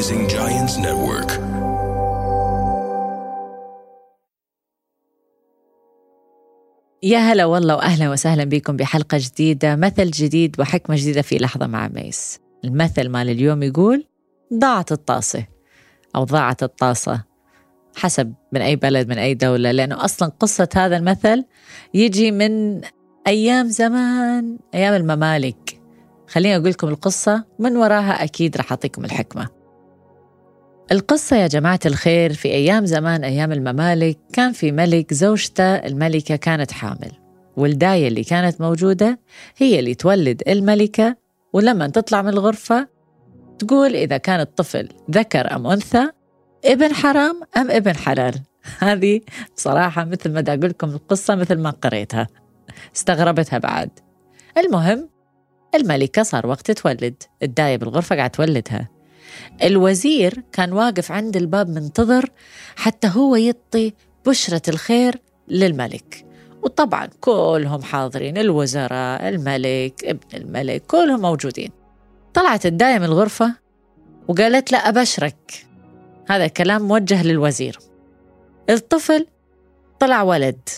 Rising Giants Network. يا هلا والله وأهلا وسهلا بكم بحلقة جديدة مثل جديد وحكمة جديدة في لحظة مع ميس. المثل مال اليوم يقول ضاعت الطاسة أو ضاعت الطاسة حسب من أي بلد من أي دولة لأنه أصلا قصة هذا المثل يجي من أيام زمان أيام الممالك. خليني أقول لكم القصة من وراها أكيد راح أعطيكم الحكمة. القصة يا جماعة الخير في أيام زمان أيام الممالك كان في ملك زوجته الملكة كانت حامل. والداية اللي كانت موجودة هي اللي تولد الملكة ولما تطلع من الغرفة تقول إذا كان الطفل ذكر أم أنثى ابن حرام أم ابن حلال. هذه بصراحة مثل ما دا أقول لكم القصة مثل ما قريتها. استغربتها بعد. المهم الملكة صار وقت تولد. الداية بالغرفة قاعد تولدها. الوزير كان واقف عند الباب منتظر حتى هو يعطي بشرة الخير للملك. وطبعا كلهم حاضرين الوزراء الملك ابن الملك كلهم موجودين. طلعت الداية من الغرفة وقالت له أبشرك. هذا كلام موجه للوزير. الطفل طلع ولد.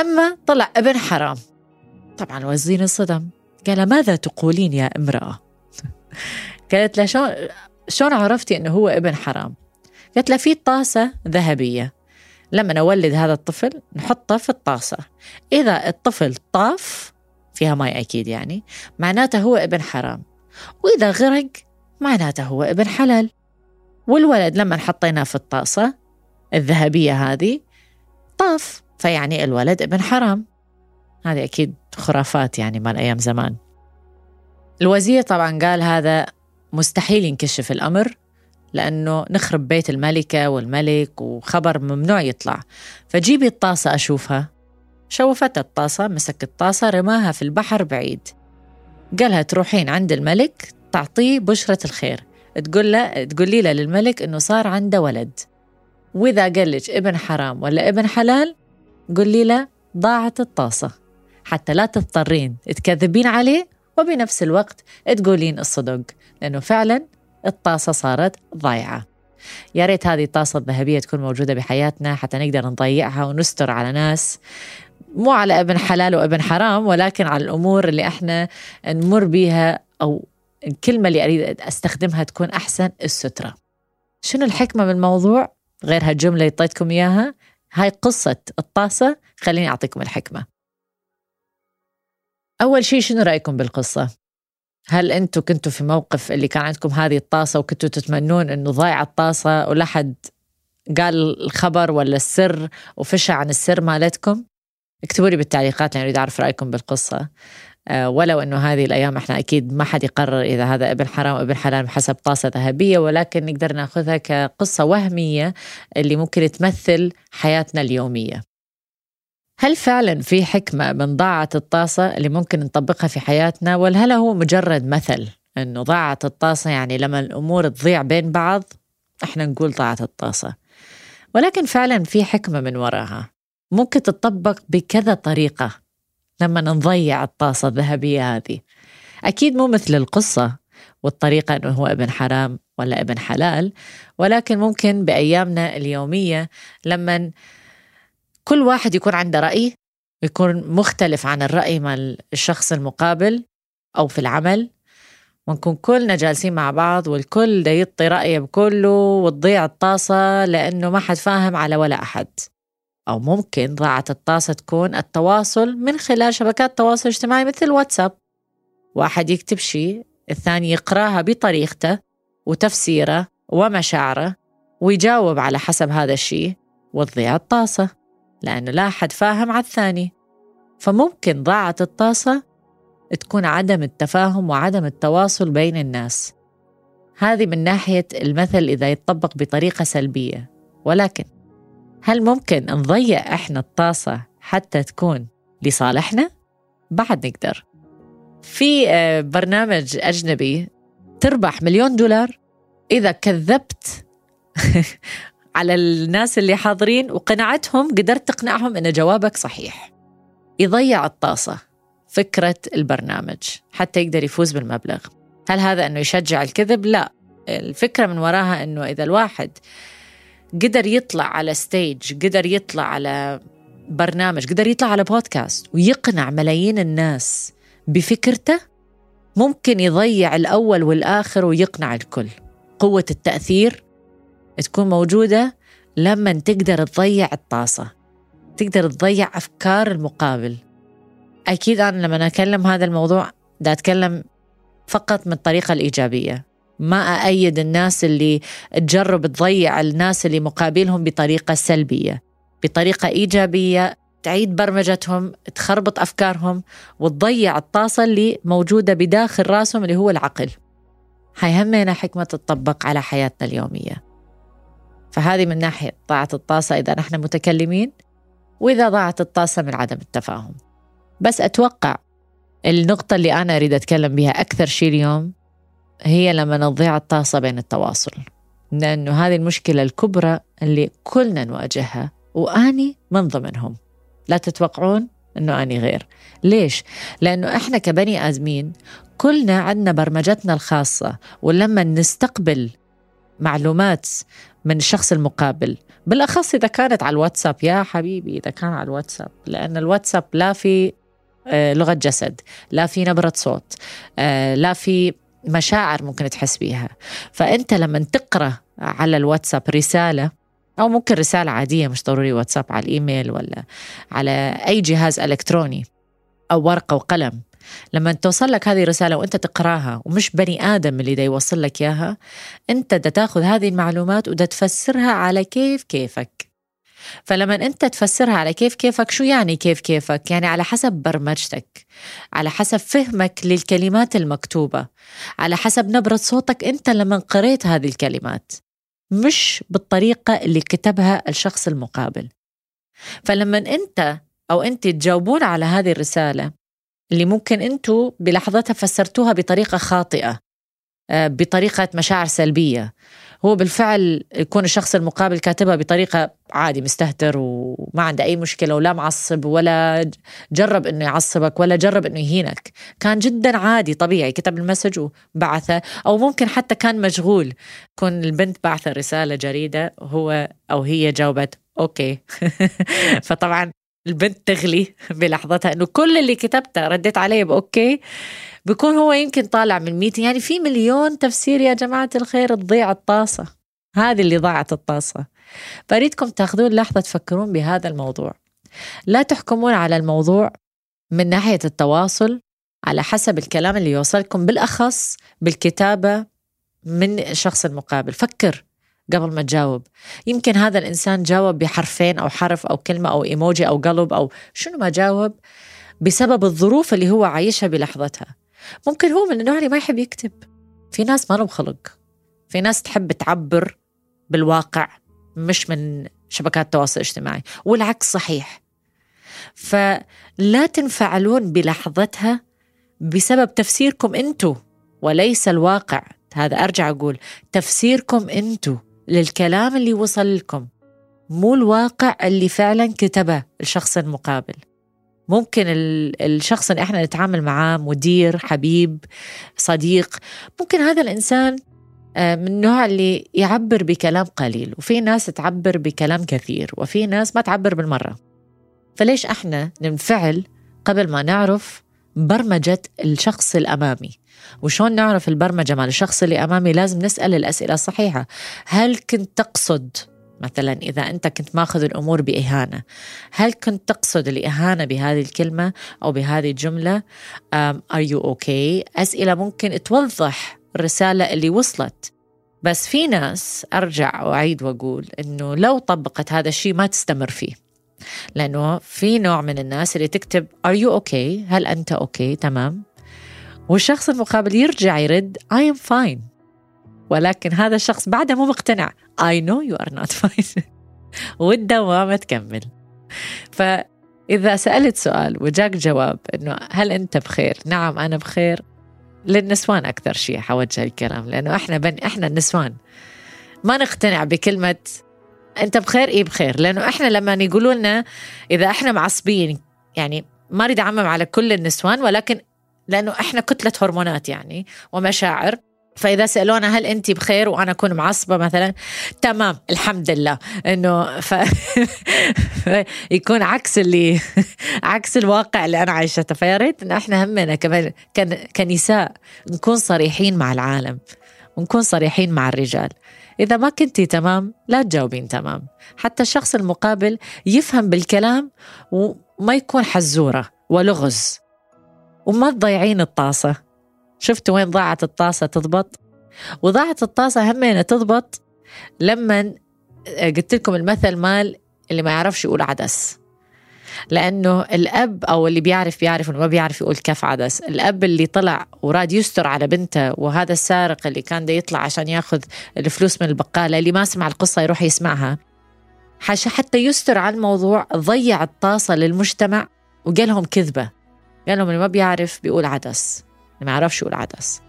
أما طلع ابن حرام. طبعا الوزير انصدم. قال ماذا تقولين يا امرأة؟ قالت له شلون شلون عرفتي إنه هو ابن حرام؟ قالت له في طاسة ذهبية. لما نولد هذا الطفل نحطه في الطاسة. إذا الطفل طاف فيها ماء أكيد يعني معناته هو ابن حرام. وإذا غرق معناته هو ابن حلال. والولد لما حطيناه في الطاسة الذهبية هذه طاف. فيعني الولد ابن حرام. هذه أكيد خرافات يعني مال أيام زمان. الوزير طبعا قال هذا مستحيل ينكشف الأمر لأنه نخرب بيت الملكة والملك وخبر ممنوع يطلع. فجيبي الطاسة أشوفها. شوفت الطاسة مسك الطاسة رماها في البحر بعيد. قالها تروحين عند الملك تعطيه بشرة الخير. تقول له تقولي له للملك إنه صار عنده ولد. وإذا قال لك ابن حرام ولا ابن حلال قولي له ضاعت الطاسة. حتى لا تضطرين تكذبين عليه وبنفس الوقت تقولين الصدق لأنه فعلا الطاسة صارت ضايعة. يا ريت هذه الطاسة الذهبية تكون موجودة بحياتنا حتى نقدر نضيعها ونستر على ناس. مو على أبن حلال وأبن حرام ولكن على الأمور اللي إحنا نمر بيها أو الكلمة اللي أريد أستخدمها تكون أحسن السترة. شنو الحكمة من الموضوع غير هالجملة اللي اعطيتكم إياها؟ هاي قصة الطاسة خليني أعطيكم الحكمة. أول شيء شنو رأيكم بالقصة؟ هل أنتم كنتوا في موقف اللي كان عندكم هذه الطاسة وكنتوا تتمنون أنه ضايعة الطاسة ولا حد قال الخبر ولا السر وفشى عن السر مالتكم؟ اكتبوا لي بالتعليقات لأني أريد أعرف رأيكم بالقصة أه ولو أنه هذه الأيام إحنا أكيد ما حد يقرر إذا هذا ابن حرام ابن حلال حسب طاسة ذهبية ولكن نقدر نأخذها كقصة وهمية اللي ممكن تمثل حياتنا اليومية هل فعلا في حكمة من ضاعة الطاسة اللي ممكن نطبقها في حياتنا؟ ولا هل هو مجرد مثل إنه ضاعت الطاسة؟ يعني لما الأمور تضيع بين بعض إحنا نقول ضاعت الطاسة. ولكن فعلا في حكمة من وراها. ممكن تطبق بكذا طريقة لما نضيع الطاسة الذهبية هذه. أكيد مو مثل القصة والطريقة أنه هو ابن حرام ولا ابن حلال ولكن ممكن بأيامنا اليومية لما كل واحد يكون عنده رأي يكون مختلف عن الرأي مال الشخص المقابل أو في العمل. ونكون كلنا جالسين مع بعض والكل دا يعطي رأيه بكله وتضيع الطاسة لأنه ما حد فاهم على ولا أحد. أو ممكن ضاعت الطاسة تكون التواصل من خلال شبكات التواصل الاجتماعي مثل واتساب. واحد يكتب شيء الثاني يقرأها بطريقته وتفسيره ومشاعره ويجاوب على حسب هذا الشيء وتضيع الطاسة. لأنه لا أحد فاهم على الثاني. فممكن ضاعت الطاسة تكون عدم التفاهم وعدم التواصل بين الناس. هذه من ناحية المثل إذا يتطبق بطريقة سلبية. ولكن هل ممكن نضيع إحنا الطاسة حتى تكون لصالحنا؟ بعد نقدر. في آه، برنامج أجنبي تربح مليون دولار. إذا كذبت على الناس اللي حاضرين وقنعتهم قدرت تقنعهم أن جوابك صحيح. يضيع الطاسة فكرة البرنامج حتى يقدر يفوز بالمبلغ. هل هذا أنه يشجع الكذب؟ لا. الفكرة من وراها أنه إذا الواحد قدر يطلع على ستيج قدر يطلع على برنامج قدر يطلع على بودكاست ويقنع ملايين الناس بفكرته ممكن يضيع الأول والآخر ويقنع الكل. قوة التأثير تكون موجودة لما تقدر تضيع الطاسة تقدر تضيع أفكار المقابل. أكيد أنا لما أكلم هذا الموضوع دا أتكلم فقط من الطريقة الإيجابية. ما أأيد الناس اللي تجرب تضيع الناس اللي مقابلهم بطريقة سلبية بطريقة إيجابية تعيد برمجتهم تخربط أفكارهم وتضيع الطاسة اللي موجودة بداخل راسهم اللي هو العقل. هاي همينة حكمة تطبق على حياتنا اليومية. فهذه من ناحية ضاعت الطاسة إذا نحن متكلمين وإذا ضاعت الطاسة من عدم التفاهم. بس أتوقع النقطة اللي أنا أريد أتكلم بها أكثر شيء اليوم هي لما نضيع الطاسة بين التواصل. لأنه هذه المشكلة الكبرى اللي كلنا نواجهها وأني من ضمنهم. لا تتوقعون أنه أني غير. ليش؟ لأنه إحنا كبني آدمين كلنا عندنا برمجتنا الخاصة ولما نستقبل معلومات من الشخص المقابل. بالأخص إذا كانت على الواتساب. يا حبيبي إذا كان على الواتساب. لأن الواتساب لا في آه، لغة جسد لا في نبرة صوت آه، لا في مشاعر ممكن تحس بيها. فأنت لما تقرأ على الواتساب رسالة أو ممكن رسالة عادية مش ضروري واتساب على الإيميل ولا على أي جهاز إلكتروني أو ورقة وقلم لما توصل لك هذه الرسالة وأنت تقراها ومش بني آدم اللي دا يوصل لك إياها أنت دا تاخذ هذه المعلومات ودا تفسرها على كيف كيفك فلما أنت تفسرها على كيف كيفك شو يعني كيف كيفك؟ يعني على حسب برمجتك على حسب فهمك للكلمات المكتوبة على حسب نبرة صوتك أنت لما قريت هذه الكلمات مش بالطريقة اللي كتبها الشخص المقابل فلما أنت أو أنت تجاوبون على هذه الرسالة اللي ممكن أنتوا بلحظتها فسرتوها بطريقة خاطئة آه، بطريقة مشاعر سلبية. هو بالفعل يكون الشخص المقابل كاتبها بطريقة عادي مستهتر وما عنده أي مشكلة ولا معصب ولا جرب إنه يعصبك ولا جرب إنه يهينك. كان جدا عادي طبيعي كتب ال message وبعثه. أو ممكن حتى كان مشغول. كون البنت بعث رسالة جريدة هو أو هي جاوبت OK. فطبعا البنت تغلي بلحظتها إنه كل اللي كتبته رديت عليه ب OK بكون هو يمكن طالع من meeting يعني في مليون تفسير يا جماعة الخير تضيع الطاسة. هذه اللي ضاعت الطاسة. فاريدكم تاخذون لحظة تفكرون بهذا الموضوع. لا تحكمون على الموضوع من ناحية التواصل على حسب الكلام اللي يوصلكم بالأخص بالكتابة من الشخص المقابل فكر. قبل ما تجاوب. يمكن هذا الإنسان جاوب بحرفين أو حرف أو كلمة أو إيموجي أو قلب أو شنو ما جاوب بسبب الظروف اللي هو عايشها بلحظتها. ممكن هو من النوع اللي ما يحب يكتب. في ناس ما لهم خلق. في ناس تحب تعبر بالواقع مش من شبكات التواصل الاجتماعي. والعكس صحيح. فلا تنفعلون بلحظتها بسبب تفسيركم انتو وليس الواقع. هذا أرجع أقول تفسيركم انتو. للكلام اللي وصل لكم. مو الواقع اللي فعلا كتبه الشخص المقابل. ممكن الشخص اللي إحنا نتعامل معاه مدير حبيب صديق ممكن هذا الإنسان آه، من النوع اللي يعبر بكلام قليل وفي ناس تعبر بكلام كثير وفي ناس ما تعبر بالمرة. فليش إحنا ننفعل قبل ما نعرف برمجة الشخص الأمامي. وشون نعرف البرمجة مع الشخص اللي أمامي؟ لازم نسأل الأسئلة الصحيحة. هل كنت تقصد مثلا إذا أنت كنت ماخذ الأمور بإهانة هل كنت تقصد الإهانة بهذه الكلمة أو بهذه الجملة؟ um, are you okay أسئلة ممكن توضح الرسالة اللي وصلت. بس في ناس أرجع وأعيد وأقول إنه لو طبقت هذا الشيء ما تستمر فيه. لأنه في نوع من الناس اللي تكتب are you okay? هل أنت okay? تمام. والشخص المقابل يرجع يرد I am fine. ولكن هذا الشخص بعده مو مقتنع I know you are not fine. والدوامة تكمل. فإذا سألت سؤال وجاك جواب إنه هل أنت بخير؟ نعم أنا بخير. للنسوان أكثر شيء حوجه الكلام لأنه إحنا بن إحنا النسوان. ما نقتنع بكلمة أنت بخير؟ إيه بخير. لأنه إحنا لما يقولوا لنا إذا إحنا معصبين يعني ما أريد أعمم على كل النسوان ولكن لأنه إحنا كتلة هرمونات يعني ومشاعر. فإذا سألونا هل أنت بخير وأنا أكون معصبة مثلا تمام الحمد لله. إنه ف... يكون عكس اللي عكس الواقع اللي أنا عايشته. فيا ريت إن إحنا همنا كمان كنساء نكون صريحين مع العالم. ونكون صريحين مع الرجال. إذا ما كنتي تمام لا تجاوبين تمام. حتى الشخص المقابل يفهم بالكلام وما يكون حزورة ولغز وما تضيعين الطاسة. شفتوا وين ضاعت الطاسة تضبط؟ وضاعت الطاسة همينة تضبط؟ لما قلت لكم المثل مال اللي ما يعرفش يقول عدس. لأنه الأب أو اللي بيعرف بيعرف انه ما بيعرف يقول كف عدس الأب اللي طلع وراد يستر على بنته وهذا السارق اللي كان دا يطلع عشان ياخذ الفلوس من البقالة اللي ما سمع القصة يروح يسمعها. حتى يستر على الموضوع ضيع الطاسه للمجتمع وقال لهم كذبة. قال لهم اللي ما بيعرف بيقول عدس. اللي ما يعرفش يقول عدس.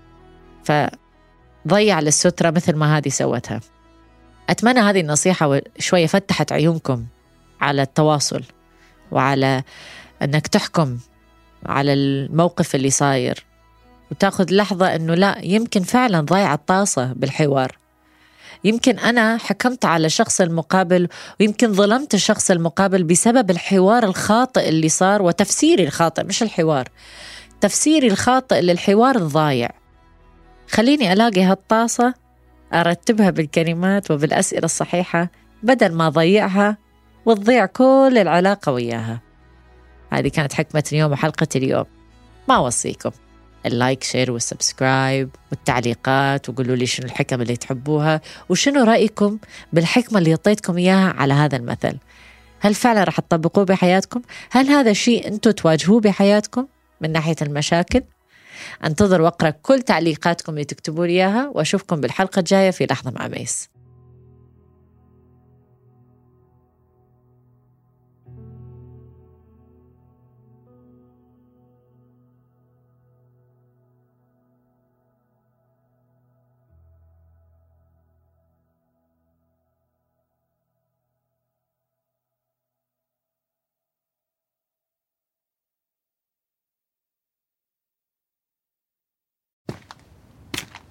فضيع للسترة مثل ما هذه سوتها. أتمنى هذه النصيحة شوية فتحت عيونكم على التواصل. وعلى أنك تحكم على الموقف اللي صاير. وتأخذ لحظة أنه لا يمكن فعلا ضايع الطاسة بالحوار. يمكن أنا حكمت على الشخص المقابل ويمكن ظلمت الشخص المقابل بسبب الحوار الخاطئ اللي صار وتفسيري الخاطئ مش الحوار. تفسيري الخاطئ للحوار الضايع. خليني ألاقي هالطاسة أرتبها بالكلمات وبالأسئلة الصحيحة بدل ما أضيعها وتضيع كل العلاقة وياها. هذه كانت حكمة اليوم وحلقة اليوم. ما أوصيكم. ال like share وال subscribe والتعليقات وقولوا لي شنو الحكم اللي تحبوها وشنو رأيكم بالحكمة اللي اعطيتكم إياها على هذا المثل. هل فعلا راح تطبقوه بحياتكم؟ هل هذا شيء أنتم تواجهوه بحياتكم من ناحية المشاكل؟ أنتظر وأقرأ كل تعليقاتكم اللي تكتبوا لي إياها وأشوفكم بالحلقة الجاية في لحظة مع ميس.